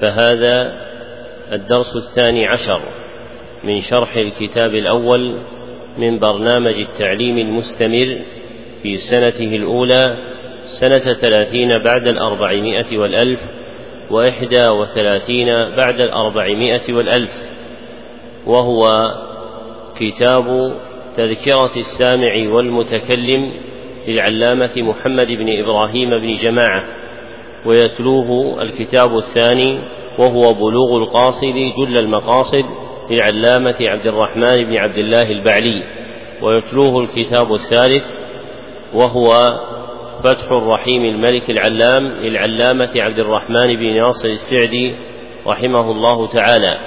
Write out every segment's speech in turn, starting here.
فهذا الدرس الثاني عشر من شرح الكتاب الأول من برنامج التعليم المستمر في سنته الأولى سنة ثلاثين بعد الأربعمائة والألف وإحدى وثلاثين بعد الأربعمائة والألف وهو كتاب تذكرة السامع والمتكلم للعلامة محمد بن إبراهيم بن جماعة. ويتلوه الكتاب الثاني وهو بلوغ القاصد جل المقاصد للعلامة عبد الرحمن بن عبد الله البعلي ويتلوه الكتاب الثالث وهو فتح الرحيم الملك العلام للعلامة عبد الرحمن بن ناصر السعدي رحمه الله تعالى.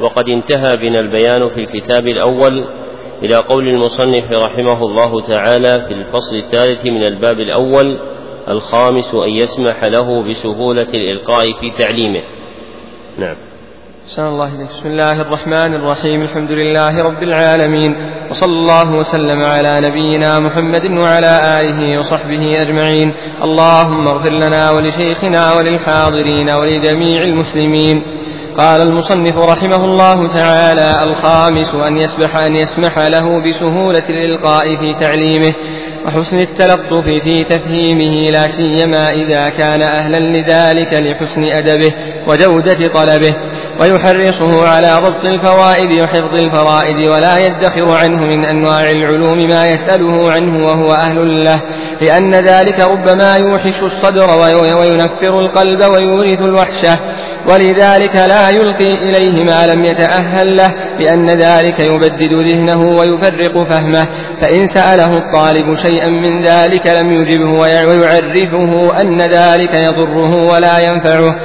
وقد انتهى بنا البيان في الكتاب الأول إلى قول المصنف رحمه الله تعالى في الفصل الثالث من الباب الأول الخامس أن يسمح له بسهولة الإلقاء في تعليمه. نعم. أحسن الله بسم الله الرحمن الرحيم. الحمد لله رب العالمين. وصلى الله وسلم على نبينا محمد وعلى آله وصحبه أجمعين. اللهم اغفر لنا ولشيخنا وللحاضرين ولجميع المسلمين. قال المصنف رحمه الله تعالى الخامس أن يسبح أن يسمح له بسهولة الإلقاء في تعليمه. وحسن التلطف في تفهيمه لا سيما إذا كان أهلا لذلك لحسن أدبه وجودة طلبه. ويحرصه على ضبط الفوائد وحفظ الفرائد ولا يدخر عنه من أنواع العلوم ما يسأله عنه وهو أهل له. لأن ذلك ربما يوحش الصدر وينفر القلب ويورث الوحشة. ولذلك لا يلقي إليه ما لم يتأهل له لأن ذلك يبدد ذهنه ويفرق فهمه. فإن سأله الطالب شيئا من ذلك لم يجبه ويعرفه أن ذلك يضره ولا ينفعه.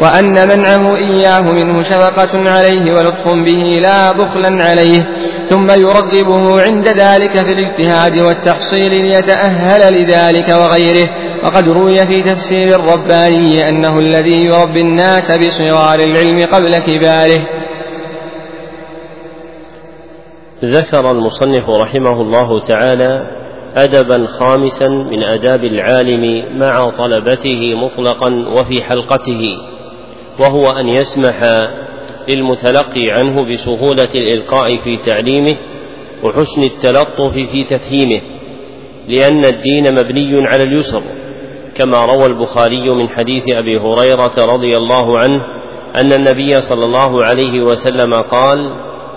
وأن منعه إياه منه شفقة عليه ولطف به لا بخلا عليه ثم يرغبه عند ذلك في الاجتهاد والتحصيل ليتأهل لذلك وغيره. وقد روي في تفسير الرباني أنه الذي يربي الناس بصغار العلم قبل كباره. ذكر المصنف رحمه الله تعالى أدبا خامسا من آداب العالم مع طلبته مطلقا وفي حلقته. وهو أن يسمح للمتلقي عنه بسهولة الإلقاء في تعليمه وحسن التلطف في تفهيمه لأن الدين مبني على اليسر كما روى البخاري من حديث أبي هريرة رضي الله عنه أن النبي صلى الله عليه وسلم قال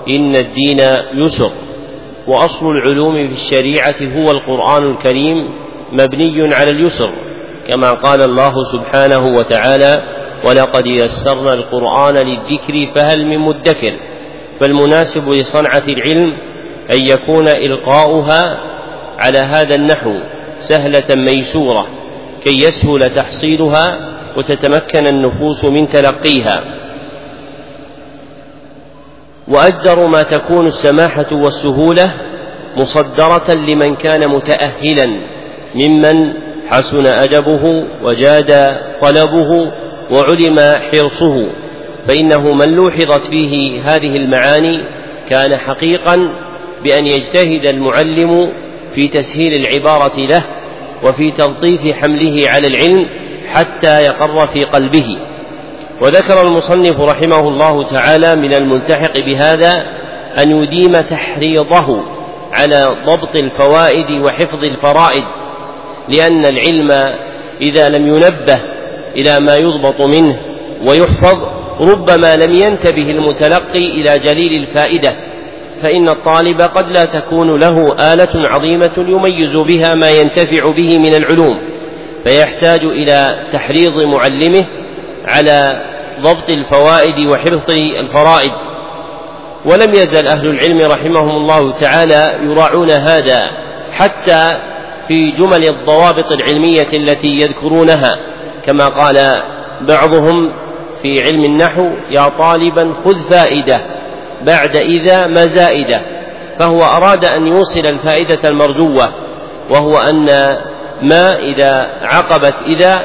إن الدين يسر وأصل العلوم في الشريعة هو القرآن الكريم مبني على اليسر كما قال الله سبحانه وتعالى ولقد يسرنا القرآن للذكر فهل من مدكر فالمناسب لصنعة العلم أن يكون إلقاؤها على هذا النحو سهلة ميسورة كي يسهل تحصيلها وتتمكن النفوس من تلقيها. وأجدر ما تكون السماحة والسهولة مصدرة لمن كان متأهلا ممن حسن أدبه وجاد طلبه وعلم حرصه فإنه من لوحظت فيه هذه المعاني كان حقيقا بأن يجتهد المعلم في تسهيل العبارة له وفي تلطيف حمله على العلم حتى يقر في قلبه. وذكر المصنف رحمه الله تعالى من الملتحق بهذا أن يديم تحريضه على ضبط الفوائد وحفظ الفرائد لأن العلم إذا لم ينبه إلى ما يضبط منه ويحفظ ربما لم ينتبه المتلقي إلى جليل الفائدة فإن الطالب قد لا تكون له آلة عظيمة يميز بها ما ينتفع به من العلوم فيحتاج إلى تحريض معلمه على ضبط الفوائد وحفظ الفرائد ولم يزل أهل العلم رحمهم الله تعالى يراعون هذا حتى في جمل الضوابط العلمية التي يذكرونها. كما قال بعضهم في علم النحو يا طالبا خذ فائدة بعد إذا ما زائدة. فهو أراد أن يوصل الفائدة المرجوة وهو أن ما إذا عقبت إذا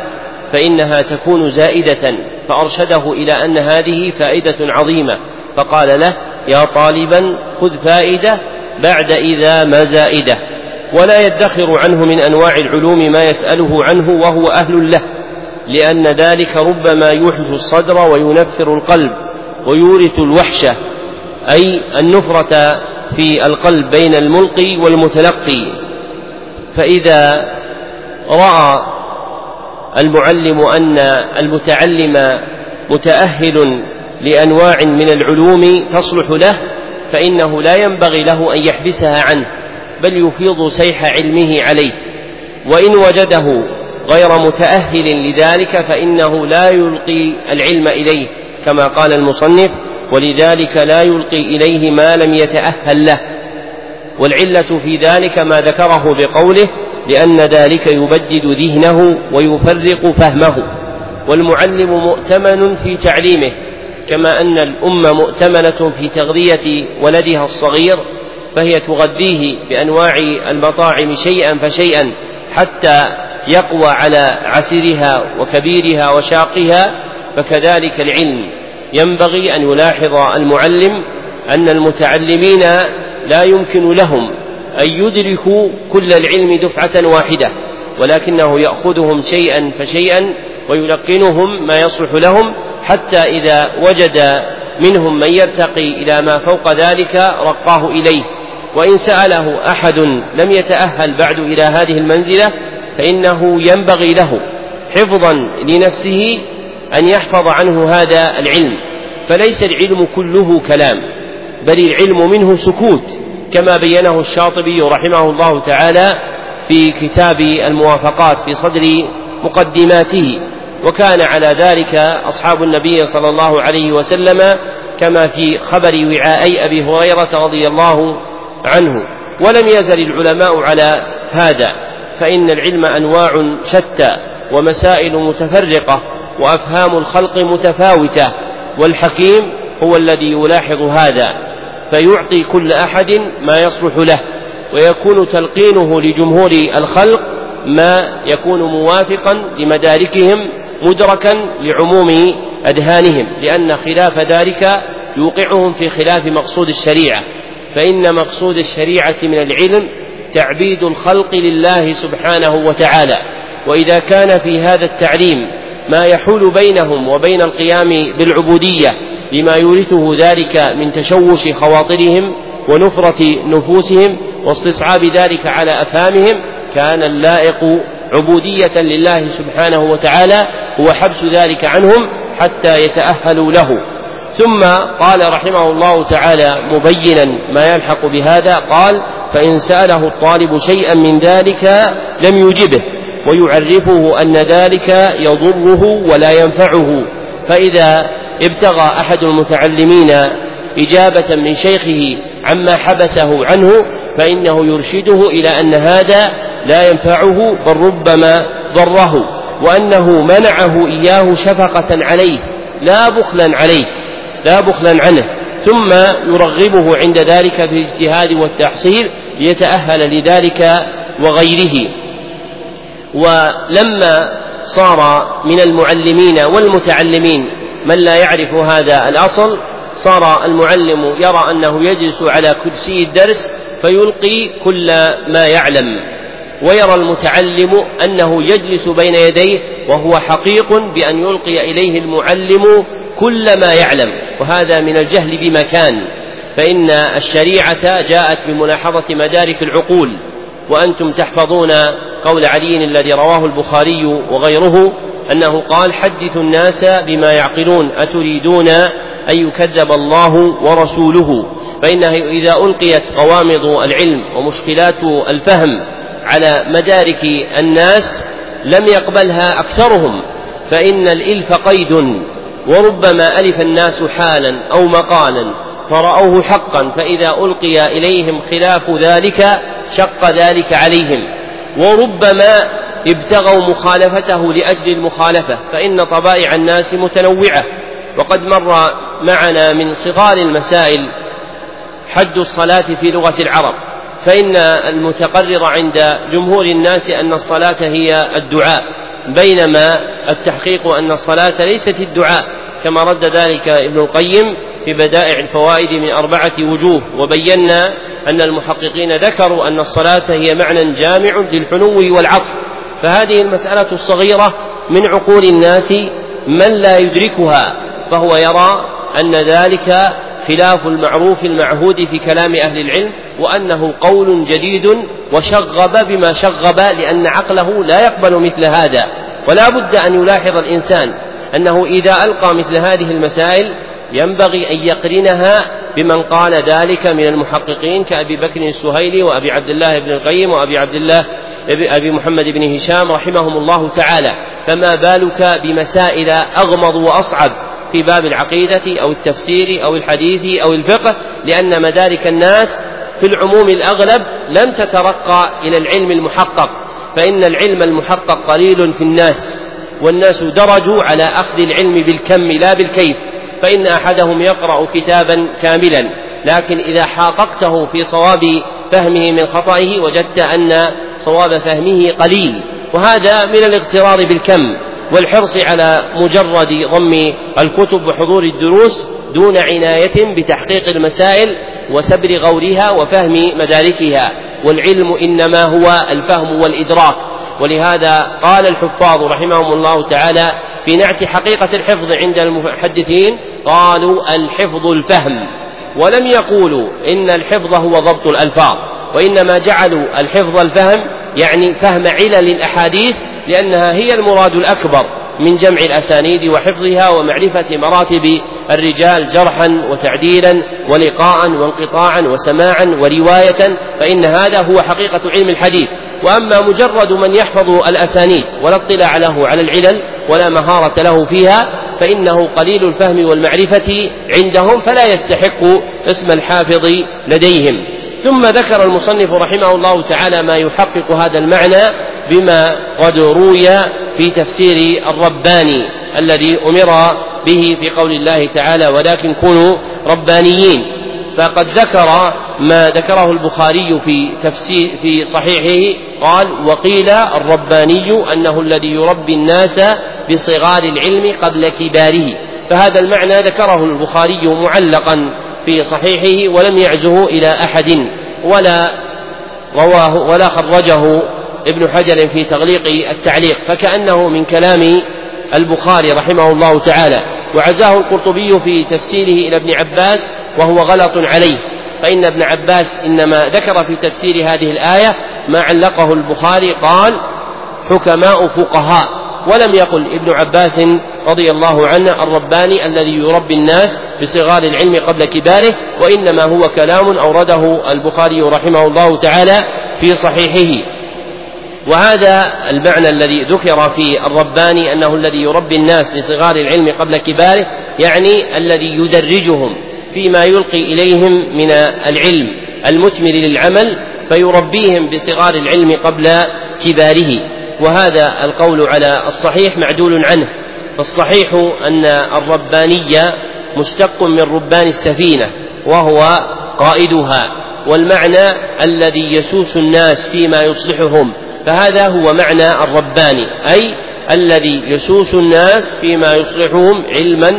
فإنها تكون زائدة فأرشده إلى أن هذه فائدة عظيمة. فقال له يا طالبا خذ فائدة بعد إذا ما زائدة. ولا يدخر عنه من أنواع العلوم ما يسأله عنه وهو أهل له. لأن ذلك ربما يوحش الصدر وينفر القلب ويورث الوحشة أي النفرة في القلب بين الملقي والمتلقي. فإذا رأى المعلم أن المتعلم متأهل لأنواع من العلوم تصلح له فإنه لا ينبغي له أن يحبسها عنه بل يفيض سيح علمه عليه. وإن وجده غير متأهل لذلك فإنه لا يلقي العلم إليه كما قال المصنف ولذلك لا يلقي إليه ما لم يتأهل له. والعلة في ذلك ما ذكره بقوله لأن ذلك يبدد ذهنه ويفرق فهمه. والمعلم مؤتمن في تعليمه كما أن الأم مؤتمنة في تغذية ولدها الصغير فهي تغذيه بأنواع المطاعم شيئا فشيئا حتى يقوى على عسرها وكبيرها وشاقها فكذلك العلم. ينبغي أن يلاحظ المعلم أن المتعلمين لا يمكن لهم أن يدركوا كل العلم دفعة واحدة ولكنه يأخذهم شيئا فشيئا ويلقنهم ما يصلح لهم حتى إذا وجد منهم من يرتقي إلى ما فوق ذلك رقاه إليه. وإن سأله أحد لم يتأهل بعد إلى هذه المنزلة فإنه ينبغي له حفظا لنفسه أن يحفظ عنه هذا العلم. فليس العلم كله كلام بل العلم منه سكوت كما بينه الشاطبي رحمه الله تعالى في كتاب الموافقات في صدر مقدماته. وكان على ذلك أصحاب النبي صلى الله عليه وسلم كما في خبر وعاءي أبي هريرة رضي الله عنه. ولم يزل العلماء على هذا. فإن العلم أنواع شتى ومسائل متفرقة وأفهام الخلق متفاوتة والحكيم هو الذي يلاحظ هذا فيعطي كل أحد ما يصلح له ويكون تلقينه لجمهور الخلق ما يكون موافقا لمداركهم مدركا لعموم أذهانهم لأن خلاف ذلك يوقعهم في خلاف مقصود الشريعة فإن مقصود الشريعة من العلم تعبيد الخلق لله سبحانه وتعالى. وإذا كان في هذا التعليم ما يحول بينهم وبين القيام بالعبودية لما يورثه ذلك من تشوش خواطرهم ونفرة نفوسهم واستصعاب ذلك على أفهامهم كان اللائق عبودية لله سبحانه وتعالى هو حبس ذلك عنهم حتى يتأهلوا له. ثم قال رحمه الله تعالى مبينا ما يلحق بهذا قال فإن سأله الطالب شيئا من ذلك لم يجبه ويعرفه أن ذلك يضره ولا ينفعه. فإذا ابتغى أحد المتعلمين إجابة من شيخه عما حبسه عنه فإنه يرشده إلى أن هذا لا ينفعه بل ربما ضره وأنه منعه إياه شفقة عليه لا بخلا عليه. لا بخلا عنه ثم يرغبه عند ذلك في الاجتهاد والتحصيل ليتأهل لذلك وغيره. ولما صار من المعلمين والمتعلمين من لا يعرف هذا الأصل صار المعلم يرى أنه يجلس على كرسي الدرس فيلقي كل ما يعلم ويرى المتعلم أنه يجلس بين يديه وهو حقيق بأن يلقي إليه المعلم كل ما يعلم. وهذا من الجهل بمكان فإن الشريعة جاءت بملاحظة مدارك العقول وأنتم تحفظون قول علي الذي رواه البخاري وغيره أنه قال حدثوا الناس بما يعقلون أتريدون أن يكذب الله ورسوله؟ فإنه إذا ألقيت غوامض العلم ومشكلات الفهم على مدارك الناس لم يقبلها أكثرهم فإن الإلف قيد. وربما ألف الناس حالا أو مقالا فرأوه حقا فإذا ألقي إليهم خلاف ذلك شق ذلك عليهم. وربما ابتغوا مخالفته لأجل المخالفة فإن طبائع الناس متنوعة. وقد مر معنا من صغار المسائل حد الصلاة في لغة العرب فإن المتقرر عند جمهور الناس أن الصلاة هي الدعاء بينما التحقيق أن الصلاة ليست الدعاء. كما رد ذلك ابن القيم في بدائع الفوائد من أربعة وجوه وبينا أن المحققين ذكروا أن الصلاة هي معنى جامع للحنو والعطف. فهذه المسألة الصغيرة من عقول الناس من لا يدركها فهو يرى أن ذلك خلاف المعروف المعهود في كلام أهل العلم وأنه قول جديد وشغب بما شغب لأن عقله لا يقبل مثل هذا. ولا بد أن يلاحظ الإنسان أنه إذا ألقى مثل هذه المسائل ينبغي أن يقرنها بمن قال ذلك من المحققين كأبي بكر السهيلي وأبي عبد الله بن القيم وأبي عبد الله أبي محمد بن هشام رحمهم الله تعالى. فما بالك بمسائل أغمض وأصعب في باب العقيدة أو التفسير أو الحديث أو الفقه؟ لأن مدارك الناس في العموم الأغلب لم تترقى إلى العلم المحقق. فإن العلم المحقق قليل في الناس. والناس درجوا على أخذ العلم بالكم لا بالكيف فإن أحدهم يقرأ كتابا كاملا لكن إذا حاققته في صواب فهمه من خطئه وجدت أن صواب فهمه قليل وهذا من الاغترار بالكم والحرص على مجرد ضم الكتب وحضور الدروس دون عناية بتحقيق المسائل وسبر غورها وفهم مداركها والعلم إنما هو الفهم والإدراك. ولهذا قال الحفاظ رحمهم الله تعالى في نعت حقيقة الحفظ عند المحدثين قالوا الحفظ الفهم ولم يقولوا إن الحفظ هو ضبط الألفاظ وإنما جعلوا الحفظ الفهم يعني فهم علل الأحاديث لأنها هي المراد الأكبر من جمع الأسانيد وحفظها ومعرفة مراتب الرجال جرحا وتعديلا ولقاء وانقطاعا وسماعا ورواية فإن هذا هو حقيقة علم الحديث وأما مجرد من يحفظ الأسانيد ولا اطلاع له على العلل ولا مهارة له فيها فإنه قليل الفهم والمعرفة عندهم فلا يستحق اسم الحافظ لديهم. ثم ذكر المصنف رحمه الله تعالى ما يحقق هذا المعنى بما قد روي في تفسير الرباني الذي أمر به في قول الله تعالى ولكن كونوا ربانيين فقد ذكر ما ذكره البخاري في تفسير في صحيحه قال وقيل الرباني أنه الذي يربي الناس بصغار العلم قبل كباره. فهذا المعنى ذكره البخاري معلقا في صحيحه ولم يعزه إلى أحد ولا رواه ولا خرجه ابن حجر في تغليق التعليق. فكأنه من كلام البخاري رحمه الله تعالى. وعزاه القرطبي في تفسيره إلى ابن عباس وهو غلط عليه. فإن ابن عباس إنما ذكر في تفسير هذه الآية ما علقه البخاري قال حكماء فقهاء ولم يقل ابن عباس رضي الله عنه الرباني الذي يربي الناس بصغار العلم قبل كباره وإنما هو كلام أورده البخاري رحمه الله تعالى في صحيحه. وهذا المعنى الذي ذكر في الرباني أنه الذي يربي الناس لصغار العلم قبل كباره يعني الذي يدرجهم. فيما يلقي إليهم من العلم المثمر للعمل فيربيهم بصغار العلم قبل كباره. وهذا القول على الصحيح معدول عنه. فالصحيح أن الرباني مشتق من ربان السفينة وهو قائدها. والمعنى الذي يسوس الناس فيما يصلحهم. فهذا هو معنى الرباني أي الذي يسوس الناس فيما يصلحهم علما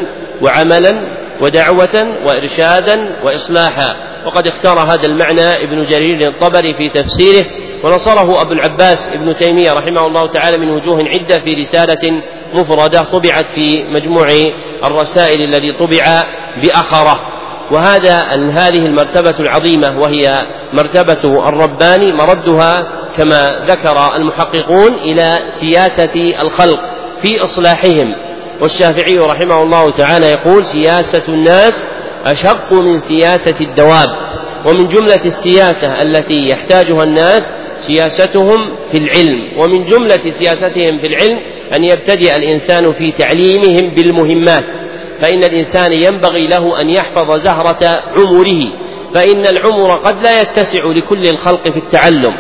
وعملا ودعوة وإرشادا وإصلاحا. وقد اختار هذا المعنى ابن جرير الطبري في تفسيره ونصره أبو العباس ابن تيمية رحمه الله تعالى من وجوه عدة في رسالة مفردة طبعت في مجموع الرسائل الذي طبع بأخرة. وهذا هذه المرتبة العظيمة وهي مرتبة الرباني مردها كما ذكر المحققون إلى سياسة الخلق في إصلاحهم. والشافعي رحمه الله تعالى يقول سياسة الناس أشق من سياسة الدواب ومن جملة السياسة التي يحتاجها الناس سياستهم في العلم ومن جملة سياستهم في العلم أن يبتدئ الإنسان في تعليمهم بالمهمات فإن الإنسان ينبغي له أن يحفظ زهرة عمره فإن العمر قد لا يتسع لكل الخلق في التعلم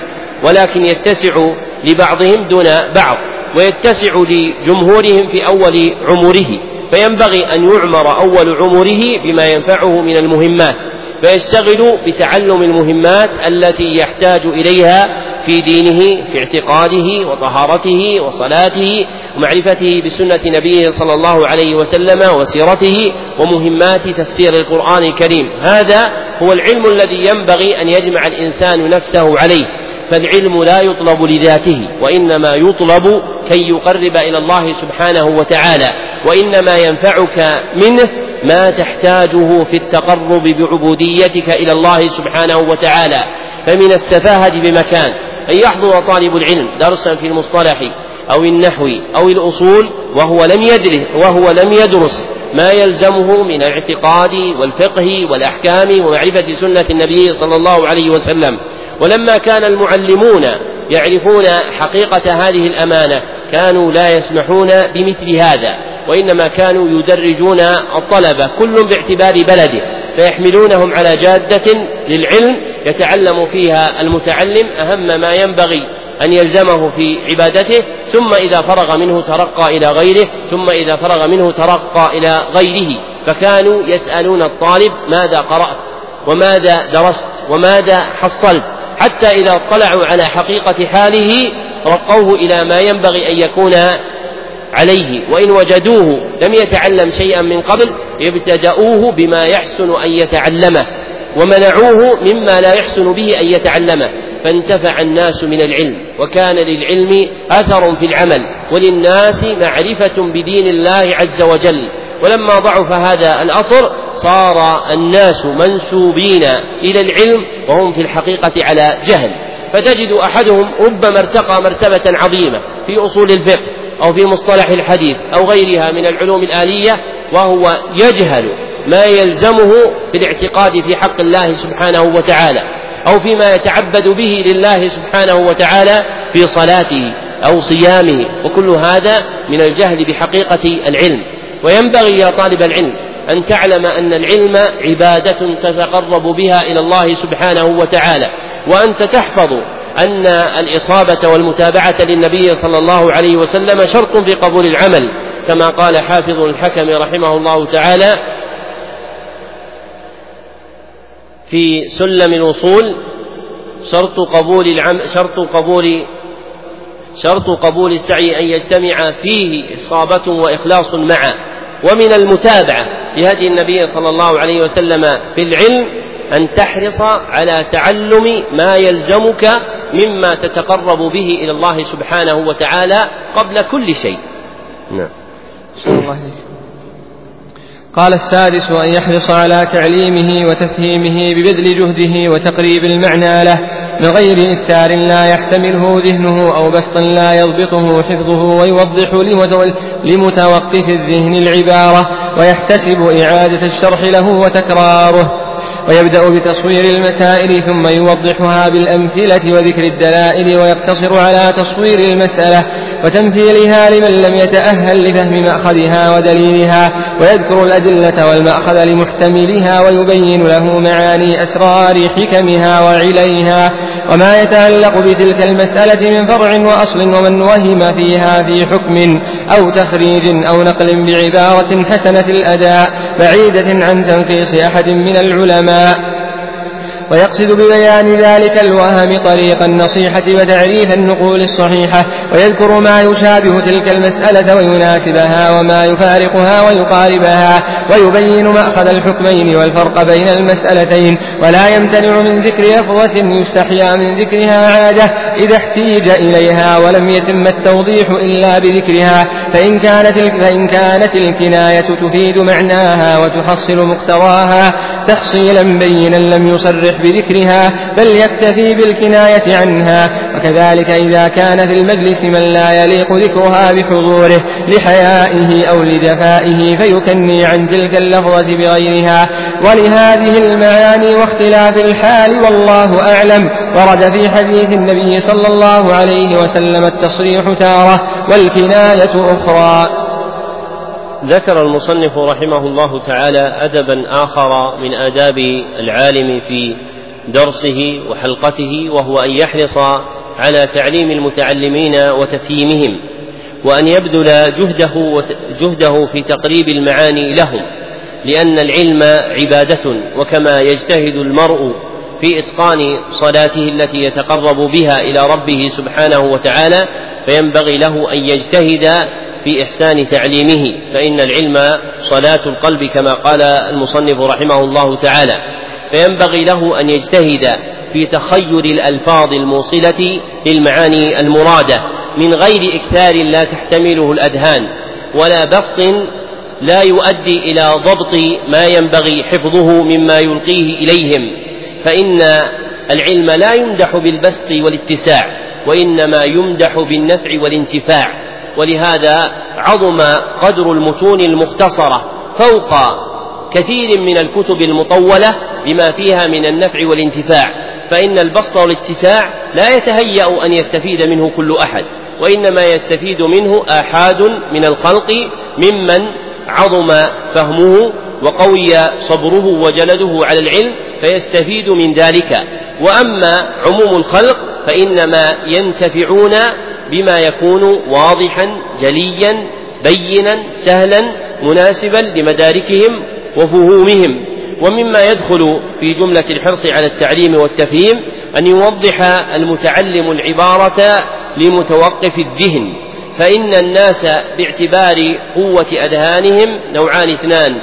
ولكن يتسع لبعضهم دون بعض. ويتسع لجمهورهم في أول عمره فينبغي أن يعمر أول عمره بما ينفعه من المهمات فيشتغل بتعلم المهمات التي يحتاج إليها في دينه في اعتقاده وطهارته وصلاته ومعرفته بسنة نبيه صلى الله عليه وسلم وسيرته ومهمات تفسير القرآن الكريم. هذا هو العلم الذي ينبغي أن يجمع الإنسان نفسه عليه. فالعلم لا يطلب لذاته وإنما يطلب كي يقرب إلى الله سبحانه وتعالى وإنما ينفعك منه ما تحتاجه في التقرب بعبوديتك إلى الله سبحانه وتعالى. فمن السفاهة بمكان أن يحضر طالب العلم درسا في المصطلح أو النحو أو الأصول وهو لم يدرس وهو لم يدرس ما يلزمه من الاعتقاد والفقه والأحكام ومعرفة سنة النبي صلى الله عليه وسلم. ولما كان المعلمون يعرفون حقيقة هذه الأمانة كانوا لا يسمحون بمثل هذا وإنما كانوا يدرجون الطلبة كل باعتبار بلده فيحملونهم على جادة للعلم يتعلم فيها المتعلم أهم ما ينبغي أن يلزمه في عبادته ثم إذا فرغ منه ترقى إلى غيره ثم إذا فرغ منه ترقى إلى غيره فكانوا يسألون الطالب ماذا قرأت وماذا درست وماذا حصلت حتى إذا اطلعوا على حقيقة حاله رقوه إلى ما ينبغي أن يكون عليه. وإن وجدوه لم يتعلم شيئا من قبل ابتدأوه بما يحسن أن يتعلمه ومنعوه مما لا يحسن به أن يتعلمه. فانتفع الناس من العلم وكان للعلم أثر في العمل وللناس معرفة بدين الله عز وجل. ولما ضعف هذا الأصل صار الناس منسوبين إلى العلم وهم في الحقيقة على جهل. فتجد أحدهم ربما ارتقى مرتبة عظيمة في أصول الفقه أو في مصطلح الحديث أو غيرها من العلوم الآلية وهو يجهل ما يلزمه بالاعتقاد في حق الله سبحانه وتعالى أو فيما يتعبد به لله سبحانه وتعالى في صلاته أو صيامه. وكل هذا من الجهل بحقيقة العلم. وينبغي يا طالب العلم أن تعلم أن العلم عبادة تتقرب بها إلى الله سبحانه وتعالى وأنت تحفظ أن الإصابة والمتابعة للنبي صلى الله عليه وسلم شرط في قبول العمل كما قال حافظ الحكم رحمه الله تعالى في سلم الوصول شرط قبول العم شرط قبول شرط قبول السعي أن يجتمع فيه إصابة وإخلاص معا ومن المتابعة لهدي النبي صلى الله عليه وسلم في العلم أن تحرص على تعلم ما يلزمك مما تتقرب به إلى الله سبحانه وتعالى قبل كل شيء. نعم. الله. قال السادس أن يحرص على تعليمه وتفهيمه ببذل جهده وتقريب المعنى له. من غير إثار لا يحتمله ذهنه أو بسط لا يضبطه حفظه ويوضح لمتوقف الذهن العبارة ويحتسب إعادة الشرح له وتكراره. ويبدأ بتصوير المسائل ثم يوضحها بالأمثلة وذكر الدلائل ويقتصر على تصوير المسألة. وتمثيلها لمن لم يتأهل لفهم مأخذها ودليلها ويذكر الأدلة والمأخذ لمحتملها ويبين له معاني أسرار حكمها وعليها. وما يتعلق بتلك المسألة من فرع وأصل ومن وهم فيها في حكم أو تخريج أو نقل بعبارة حسنة الأداء بعيدة عن تنقيص أحد من العلماء. ويقصد ببيان ذلك الوهم طريق النصيحة وتعريف النقول الصحيحة ويذكر ما يشابه تلك المسألة ويناسبها وما يفارقها ويقاربها ويبين مأخذ الحكمين والفرق بين المسألتين. ولا يمتنع من ذكر لفظة يستحيا من ذكرها عادة إذا احتيج إليها ولم يتم التوضيح إلا بذكرها. فإن كانت فإن كانت الكناية تفيد معناها وتحصل مقتضاها تحصيلا بينا لم يصرح بذكرها بل يكتفي بالكناية عنها. وكذلك إذا كان في المجلس من لا يليق ذكرها بحضوره لحيائه أو لجفائه فيكني عن تلك اللفظة بغيرها. ولهذه المعاني واختلاف الحال والله أعلم. ورد في حديث النبي صلى الله عليه وسلم التصريح تارة والكناية أخرى. ذكر المصنف رحمه الله تعالى أدبا آخر من آداب العالم في درسه وحلقته وهو أن يحرص على تعليم المتعلمين وتفهيمهم وأن يبذل جهده جهده في تقريب المعاني لهم لأن العلم عبادة وكما يجتهد المرء في إتقان صلاته التي يتقرب بها إلى ربه سبحانه وتعالى فينبغي له أن يجتهد في إحسان تعليمه فإن العلم صلاة القلب كما قال المصنف رحمه الله تعالى. فينبغي له أن يجتهد في تخير الألفاظ الموصلة للمعاني المرادة من غير إكثار لا تحتمله الأذهان ولا بسط لا يؤدي إلى ضبط ما ينبغي حفظه مما يلقيه إليهم فإن العلم لا يمدح بالبسط والاتساع وإنما يمدح بالنفع والانتفاع ولهذا عظم قدر المتون المختصرة فوق كثير من الكتب المطولة بما فيها من النفع والانتفاع فإن البسط والاتساع لا يتهيأ أن يستفيد منه كل أحد وإنما يستفيد منه آحاد من الخلق ممن عظم فهمه وقوي صبره وجلده على العلم فيستفيد من ذلك. وأما عموم الخلق فإنما ينتفعون بما يكون واضحا جليا بينا سهلا مناسبا لمداركهم وفهومهم ومما يدخل في جملة الحرص على التعليم والتفهيم أن يوضح المتعلم العبارة لمتوقف الذهن فإن الناس باعتبار قوة أذهانهم نوعان اثنان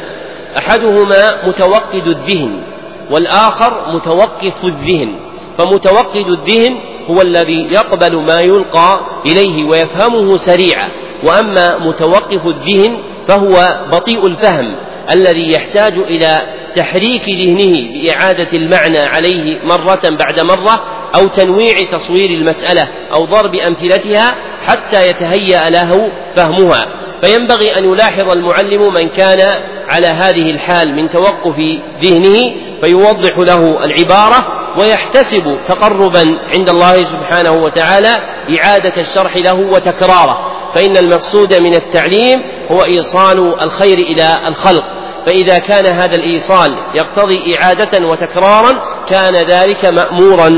أحدهما متوقد الذهن والآخر متوقف الذهن فمتوقد الذهن هو الذي يقبل ما يلقى إليه ويفهمه سريعا وأما متوقف الذهن فهو بطيء الفهم الذي يحتاج إلى تحريك ذهنه بإعادة المعنى عليه مرة بعد مرة أو تنويع تصوير المسألة أو ضرب أمثلتها حتى يتهيأ له فهمها. فينبغي أن يلاحظ المعلم من كان على هذه الحال من توقف ذهنه فيوضح له العبارة ويحتسب تقربا عند الله سبحانه وتعالى إعادة الشرح له وتكراره. فإن المقصود من التعليم هو إيصال الخير إلى الخلق. فإذا كان هذا الإيصال يقتضي إعادة وتكرارا كان ذلك مأمورا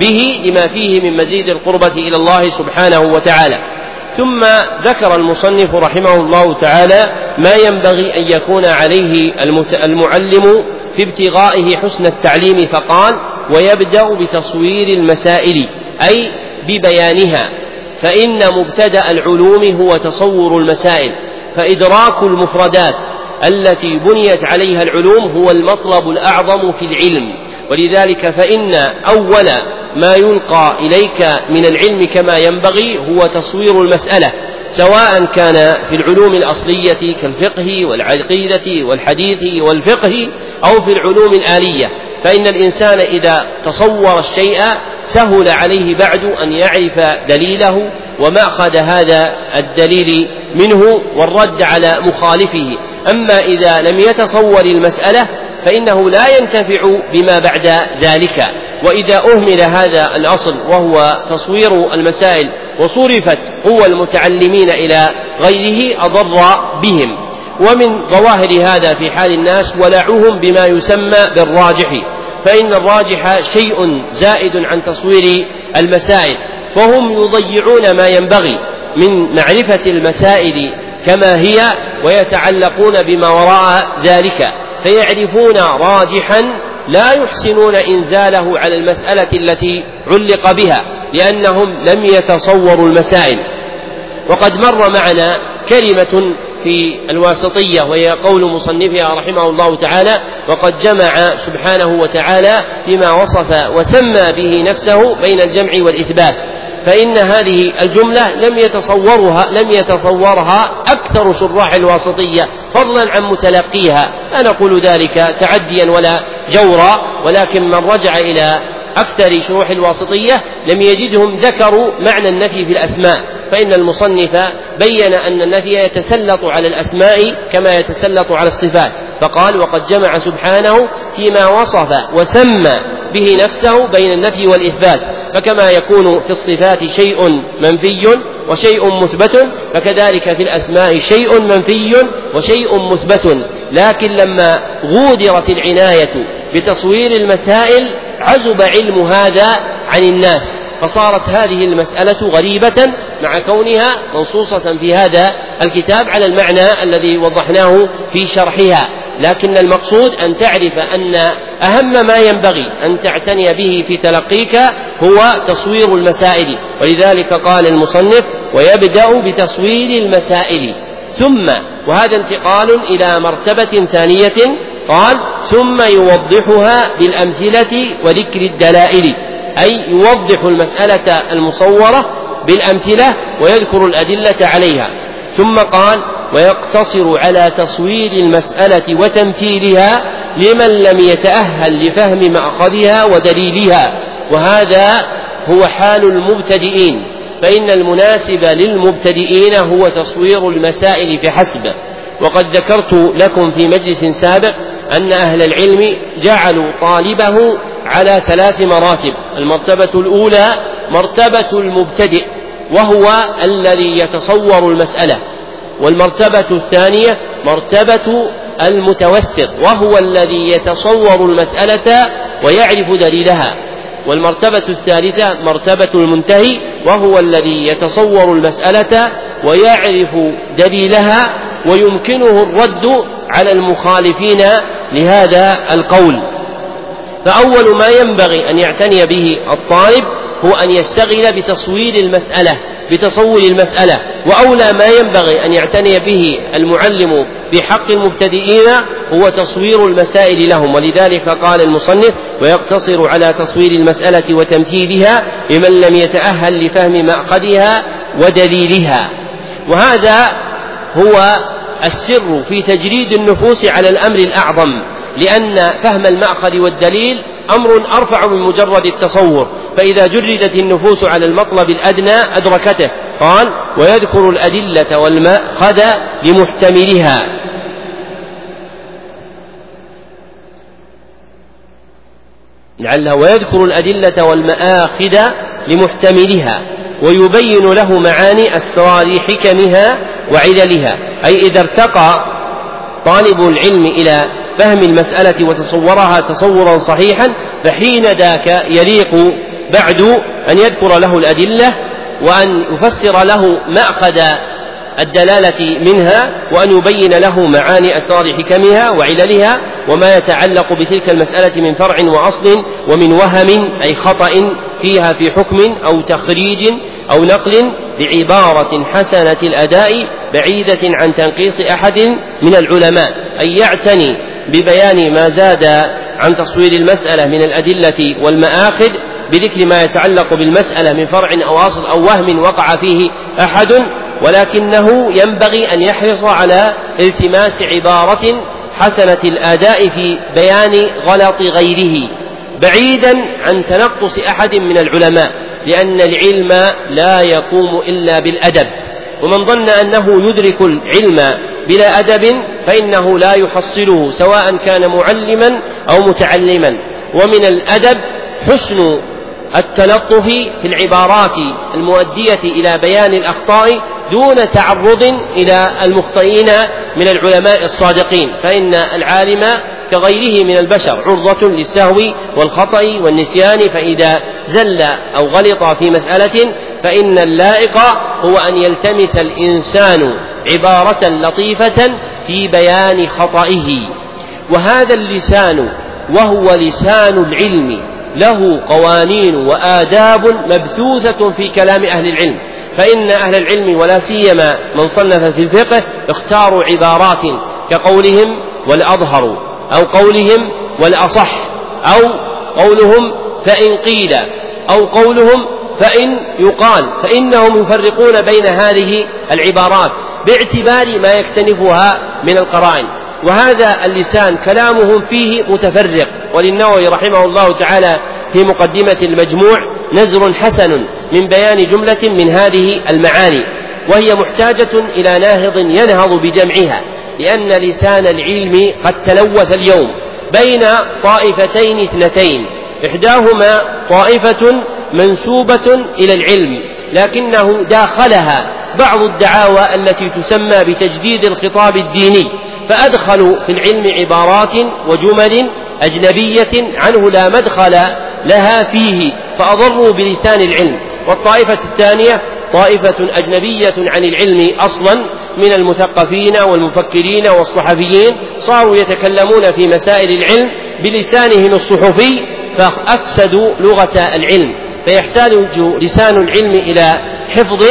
به لما فيه من مزيد القربة إلى الله سبحانه وتعالى. ثم ذكر المصنف رحمه الله تعالى ما ينبغي أن يكون عليه المعلم في ابتغائه حسن التعليم فقال ويبدأ بتصوير المسائل أي ببيانها. فإن مبتدأ العلوم هو تصور المسائل فإدراك المفردات التي بنيت عليها العلوم هو المطلب الأعظم في العلم. ولذلك فإن أول ما يلقى إليك من العلم كما ينبغي هو تصوير المسألة سواء كان في العلوم الأصلية كالفقه والعقيدة والحديث والفقه أو في العلوم الآلية فإن الإنسان إذا تصور الشيء سهل عليه بعد أن يعرف دليله ومأخذ هذا الدليل منه والرد على مخالفه. أما إذا لم يتصور المسألة فإنه لا ينتفع بما بعد ذلك. وإذا أهمل هذا الأصل وهو تصوير المسائل وصرفت قوى المتعلمين إلى غيره أضر بهم. ومن ظواهر هذا في حال الناس ولعهم بما يسمى بالراجح. فإن الراجح شيء زائد عن تصوير المسائل. وهم يضيعون ما ينبغي من معرفة المسائل كما هي ويتعلقون بما وراء ذلك. فيعرفون راجحا لا يحسنون إنزاله على المسألة التي علق بها لأنهم لم يتصوروا المسائل. وقد مر معنا كلمة في الواسطية وهي قول مصنفها رحمه الله تعالى وقد جمع سبحانه وتعالى فيما وصف وسمى به نفسه بين الجمع والإثبات فإن هذه الجملة لم يتصورها لم يتصورها أكثر شراح الواسطية فضلا عن متلقيها. لا نقول ذلك تعديا ولا جورا ولكن من رجع إلى أكثر شروح الواسطية لم يجدهم ذكروا معنى النفي في الأسماء. فإن المصنف بين أن النفي يتسلط على الأسماء كما يتسلط على الصفات. فقال وقد جمع سبحانه فيما وصف وسمى به نفسه بين النفي والإثبات فكما يكون في الصفات شيء منفي وشيء مثبت فكذلك في الأسماء شيء منفي وشيء مثبت. لكن لما غودرت العناية بتصوير المسائل عزب علم هذا عن الناس فصارت هذه المسألة غريبة مع كونها منصوصة في هذا الكتاب على المعنى الذي وضحناه في شرحها. لكن المقصود أن تعرف أن أهم ما ينبغي أن تعتني به في تلقيك هو تصوير المسائل. ولذلك قال المصنف ويبدأ بتصوير المسائل. ثم وهذا انتقال إلى مرتبة ثانية قال ثم يوضحها بالأمثلة وذكر الدلائل. أي يوضح المسألة المصورة بالأمثلة ويذكر الأدلة عليها. ثم قال ويقتصر على تصوير المسألة وتمثيلها لمن لم يتأهل لفهم مأخذها ودليلها وهذا هو حال المبتدئين فإن المناسب للمبتدئين هو تصوير المسائل فحسب وقد ذكرت لكم في مجلس سابق أن أهل العلم جعلوا طالبه على ثلاث مراتب المرتبة الأولى مرتبة المبتدئ وهو الذي يتصور المسألة والمرتبة الثانية مرتبة المتوسط وهو الذي يتصور المسألة ويعرف دليلها والمرتبة الثالثة مرتبة المنتهي وهو الذي يتصور المسألة ويعرف دليلها ويمكنه الرد على المخالفين لهذا القول. فأول ما ينبغي أن يعتني به الطالب هو أن يشتغل بتصوير المسألة بتصور المسألة. وأولى ما ينبغي أن يعتني به المعلم في حق المبتدئين هو تصوير المسائل لهم. ولذلك قال المصنف ويقتصر على تصوير المسألة وتمثيلها لمن لم يتأهل لفهم مأخذها ودليلها. وهذا هو السر في تجريد النفوس على الأمر الأعظم لأن فهم المأخذ والدليل أمر أرفع من مجرد التصور. فإذا جردت النفوس على المطلب الأدنى أدركته. قال ويذكر الأدلة والمأخذ لمحتملها. لعله ويذكر الأدلة والمآخذ لمحتملها. ويبين له معاني أسرار حكمها وعللها أي إذا ارتقى طالب العلم إلى فهم المسألة وتصورها تصورا صحيحا فحين ذاك يليق بعد أن يذكر له الأدلة وأن يفسر له مأخذ الدلالة منها وأن يبين له معاني أسرار حكمها وعللها وما يتعلق بتلك المسألة من فرع وأصل ومن وهم أي خطأ فيها في حكم أو تخريج أو نقل بعبارة حسنة الأداء بعيدة عن تنقيص أحد من العلماء أي يعتني ببيان ما زاد عن تصوير المسألة من الأدلة والمآخذ بذكر ما يتعلق بالمسألة من فرع أو أصل أو وهم وقع فيه أحد ولكنه ينبغي أن يحرص على التماس عبارة حسنة الآداء في بيان غلط غيره بعيدا عن تنقص أحد من العلماء. لأن العلم لا يقوم إلا بالأدب. ومن ظن أنه يدرك العلم بلا أدب فإنه لا يحصله سواء كان معلما أو متعلما. ومن الأدب حسن التلطف في العبارات المؤدية إلى بيان الأخطاء دون تعرض إلى المخطئين من العلماء الصادقين. فإن العالم كغيره من البشر عرضة للسهو والخطأ والنسيان فإذا زل أو غلط في مسألة فإن اللائق هو أن يلتمس الإنسان عبارة لطيفة في بيان خطئه. وهذا اللسان وهو لسان العلم له قوانين وآداب مبثوثة في كلام أهل العلم. فإن أهل العلم ولا سيما من صنف في الفقه اختاروا عبارات كقولهم والأظهر أو قولهم والأصح أو قولهم فإن قيل أو قولهم فإن يقال فإنهم يفرقون بين هذه العبارات باعتبار ما يكتنفها من القرائن. وهذا اللسان كلامهم فيه متفرق. وللنووي رحمه الله تعالى في مقدمة المجموع نزر حسن من بيان جملة من هذه المعاني. وهي محتاجة إلى ناهض ينهض بجمعها لأن لسان العلم قد تلوث اليوم بين طائفتين اثنتين إحداهما طائفة منسوبة إلى العلم لكنه داخلها بعض الدعاوى التي تسمى بتجديد الخطاب الديني فأدخلوا في العلم عبارات وجمل أجنبية عنه لا مدخل لها فيه فأضروا بلسان العلم. والطائفة الثانية طائفة أجنبية عن العلم أصلا من المثقفين والمفكرين والصحفيين صاروا يتكلمون في مسائل العلم بلسانهم الصحفي فأفسدوا لغة العلم فيحتاج لسان العلم إلى حفظ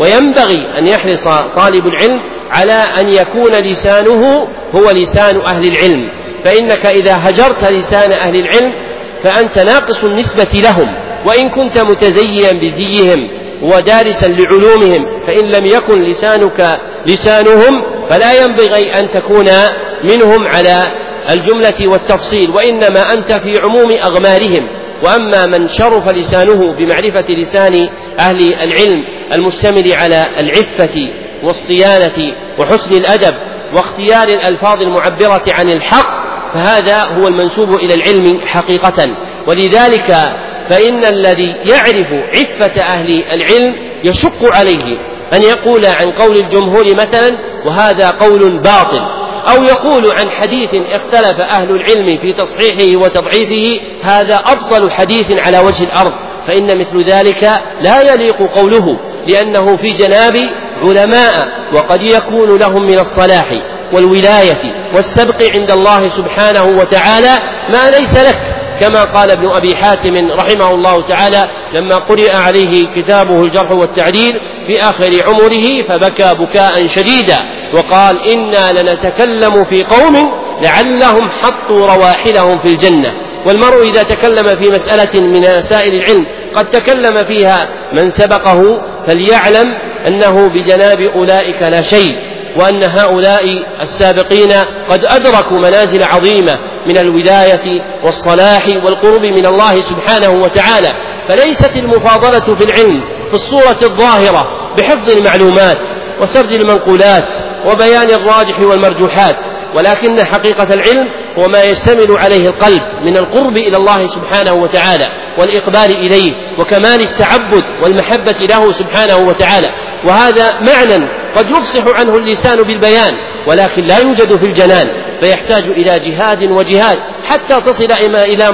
وينبغي أن يحرص طالب العلم على أن يكون لسانه هو لسان أهل العلم فإنك إذا هجرت لسان أهل العلم فأنت ناقص النسبة لهم وإن كنت متزيا بزيهم ودارسا لعلومهم فإن لم يكن لسانك لسانهم فلا ينبغي أن تكون منهم على الجملة والتفصيل وإنما أنت في عموم أغمارهم. وأما من شرف لسانه بمعرفة لسان أهل العلم المشتمل على العفة والصيانة وحسن الأدب واختيار الألفاظ المعبرة عن الحق فهذا هو المنسوب إلى العلم حقيقة. ولذلك فإن الذي يعرف عفة أهل العلم يشق عليه. أن يقول عن قول الجمهور مثلا وهذا قول باطل. أو يقول عن حديث اختلف أهل العلم في تصحيحه وتضعيفه هذا أفضل حديث على وجه الأرض. فإن مثل ذلك لا يليق قوله لأنه في جناب علماء وقد يكون لهم من الصلاح والولاية والسبق عند الله سبحانه وتعالى ما ليس لك. كما قال ابن أبي حاتم رحمه الله تعالى لما قرئ عليه كتابه الجرح والتعديل في آخر عمره فبكى بكاء شديدا وقال إنا لنتكلم في قوم لعلهم حطوا رواحلهم في الجنة. والمرء إذا تكلم في مسألة من مسائل العلم قد تكلم فيها من سبقه فليعلم أنه بجناب أولئك لا شيء. وأن هؤلاء السابقين قد أدركوا منازل عظيمة من الولاية والصلاح والقرب من الله سبحانه وتعالى. فليست المفاضلة في العلم في الصورة الظاهرة بحفظ المعلومات وسرد المنقولات وبيان الراجح والمرجوحات ولكن حقيقة العلم هو ما يشتمل عليه القلب من القرب إلى الله سبحانه وتعالى والإقبال إليه وكمال التعبد والمحبة له سبحانه وتعالى. وهذا معنى قد يفصح عنه اللسان بالبيان ولكن لا يوجد في الجنان فيحتاج إلى جهاد وجهاد حتى تصل إلى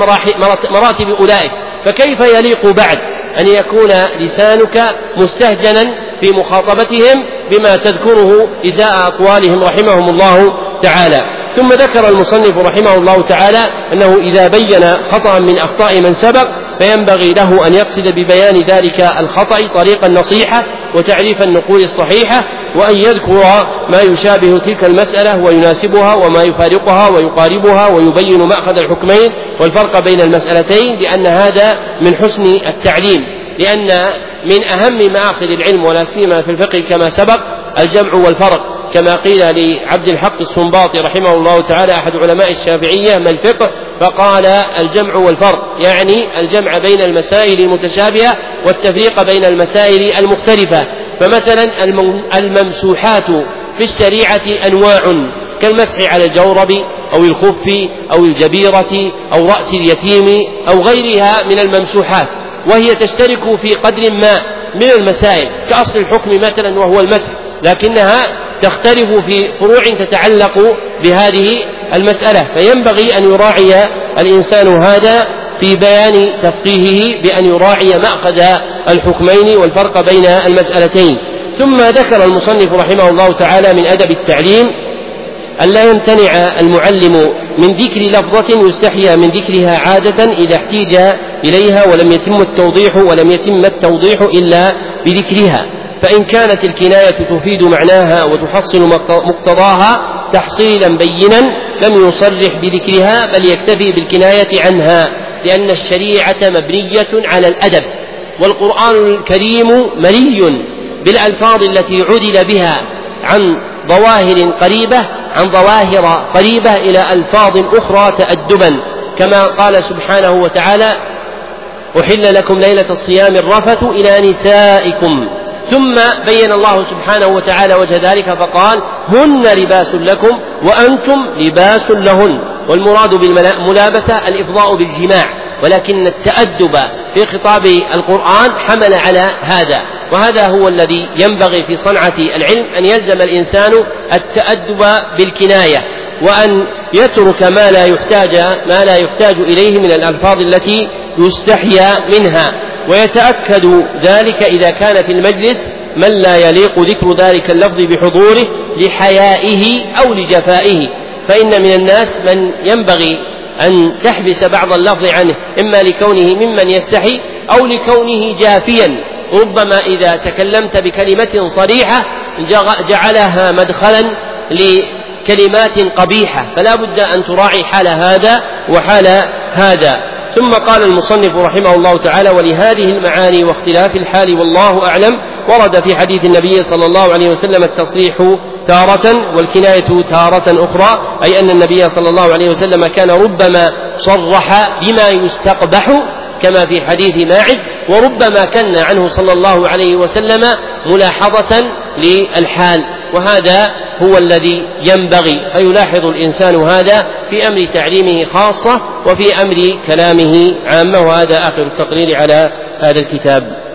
مراتب أولئك. فكيف يليق بعد أن يكون لسانك مستهجنا في مخاطبتهم بما تذكره إزاء أقوالهم رحمهم الله تعالى؟ ثم ذكر المصنف رحمه الله تعالى أنه إذا بين خطأ من أخطاء من سبق فينبغي له أن يقصد ببيان ذلك الخطأ طريق النصيحة وتعريف النقول الصحيحة وأن يذكر ما يشابه تلك المسألة ويناسبها وما يفارقها ويقاربها ويبين مأخذ الحكمين والفرق بين المسألتين لأن هذا من حسن التعليم لأن من أهم مآخذ العلم ولا سيما في الفقه كما سبق الجمع والفرق كما قيل لعبد الحق السنباطي رحمه الله تعالى أحد علماء الشافعية ما الفقه؟ فقال الجمع والفرق يعني الجمع بين المسائل المتشابهة والتفريق بين المسائل المختلفة. فمثلا الممسوحات في الشريعة أنواع كالمسح على الجورب أو الخف أو الجبيرة أو رأس اليتيم أو غيرها من الممسوحات وهي تشترك في قدر ما من المسائل كأصل الحكم مثلا وهو المسح لكنها تختلف في فروع تتعلق بهذه المسألة فينبغي أن يراعي الإنسان هذا في بيان تفقيهه بأن يراعي مأخذ الحكمين والفرق بين المسألتين. ثم ذكر المصنف رحمه الله تعالى من أدب التعليم ألا يمتنع المعلم من ذكر لفظة يستحيا من ذكرها عادة إذا احتيج إليها ولم يتم التوضيح ولم يتم التوضيح إلا بذكرها. فإن كانت الكناية تفيد معناها وتحصل مقتضاها تحصيلا بينا لم يصرح بذكرها بل يكتفي بالكناية عنها لأن الشريعة مبنية على الأدب والقرآن الكريم ملي بالألفاظ التي عدل بها عن ظواهر قريبة عن ظواهر قريبة إلى ألفاظ أخرى تأدبا. كما قال سبحانه وتعالى أحل لكم ليلة الصيام الرفث إلى نسائكم. ثم بين الله سبحانه وتعالى وجه ذلك فقال هن لباس لكم وأنتم لباس لهن. والمراد بالملابسة الإفضاء بالجماع ولكن التأدب في خطاب القرآن حمل على هذا. وهذا هو الذي ينبغي في صنعة العلم أن يلزم الإنسان التأدب بالكناية وأن يترك ما لا يحتاج ما لا يحتاج إليه من الألفاظ التي يستحيا منها. ويتأكد ذلك إذا كان في المجلس من لا يليق ذكر ذلك اللفظ بحضوره لحيائه أو لجفائه. فإن من الناس من ينبغي أن تحبس بعض اللفظ عنه إما لكونه ممن يستحي أو لكونه جافيا. ربما إذا تكلمت بكلمة صريحة جعلها مدخلا لكلمات قبيحة. فلا بد أن تراعي حال هذا وحال هذا. ثم قال المصنف رحمه الله تعالى ولهذه المعاني واختلاف الحال والله أعلم ورد في حديث النبي صلى الله عليه وسلم التصريح تارة والكناية تارة أخرى أي أن النبي صلى الله عليه وسلم كان ربما صرح بما يستقبح كما في حديث ماعز وربما كن عنه صلى الله عليه وسلم ملاحظة للحال وهذا هو الذي ينبغي فيلاحظ الإنسان هذا في أمر تعليمه خاصة وفي أمر كلامه عامة وهذا آخر التقرير على هذا الكتاب.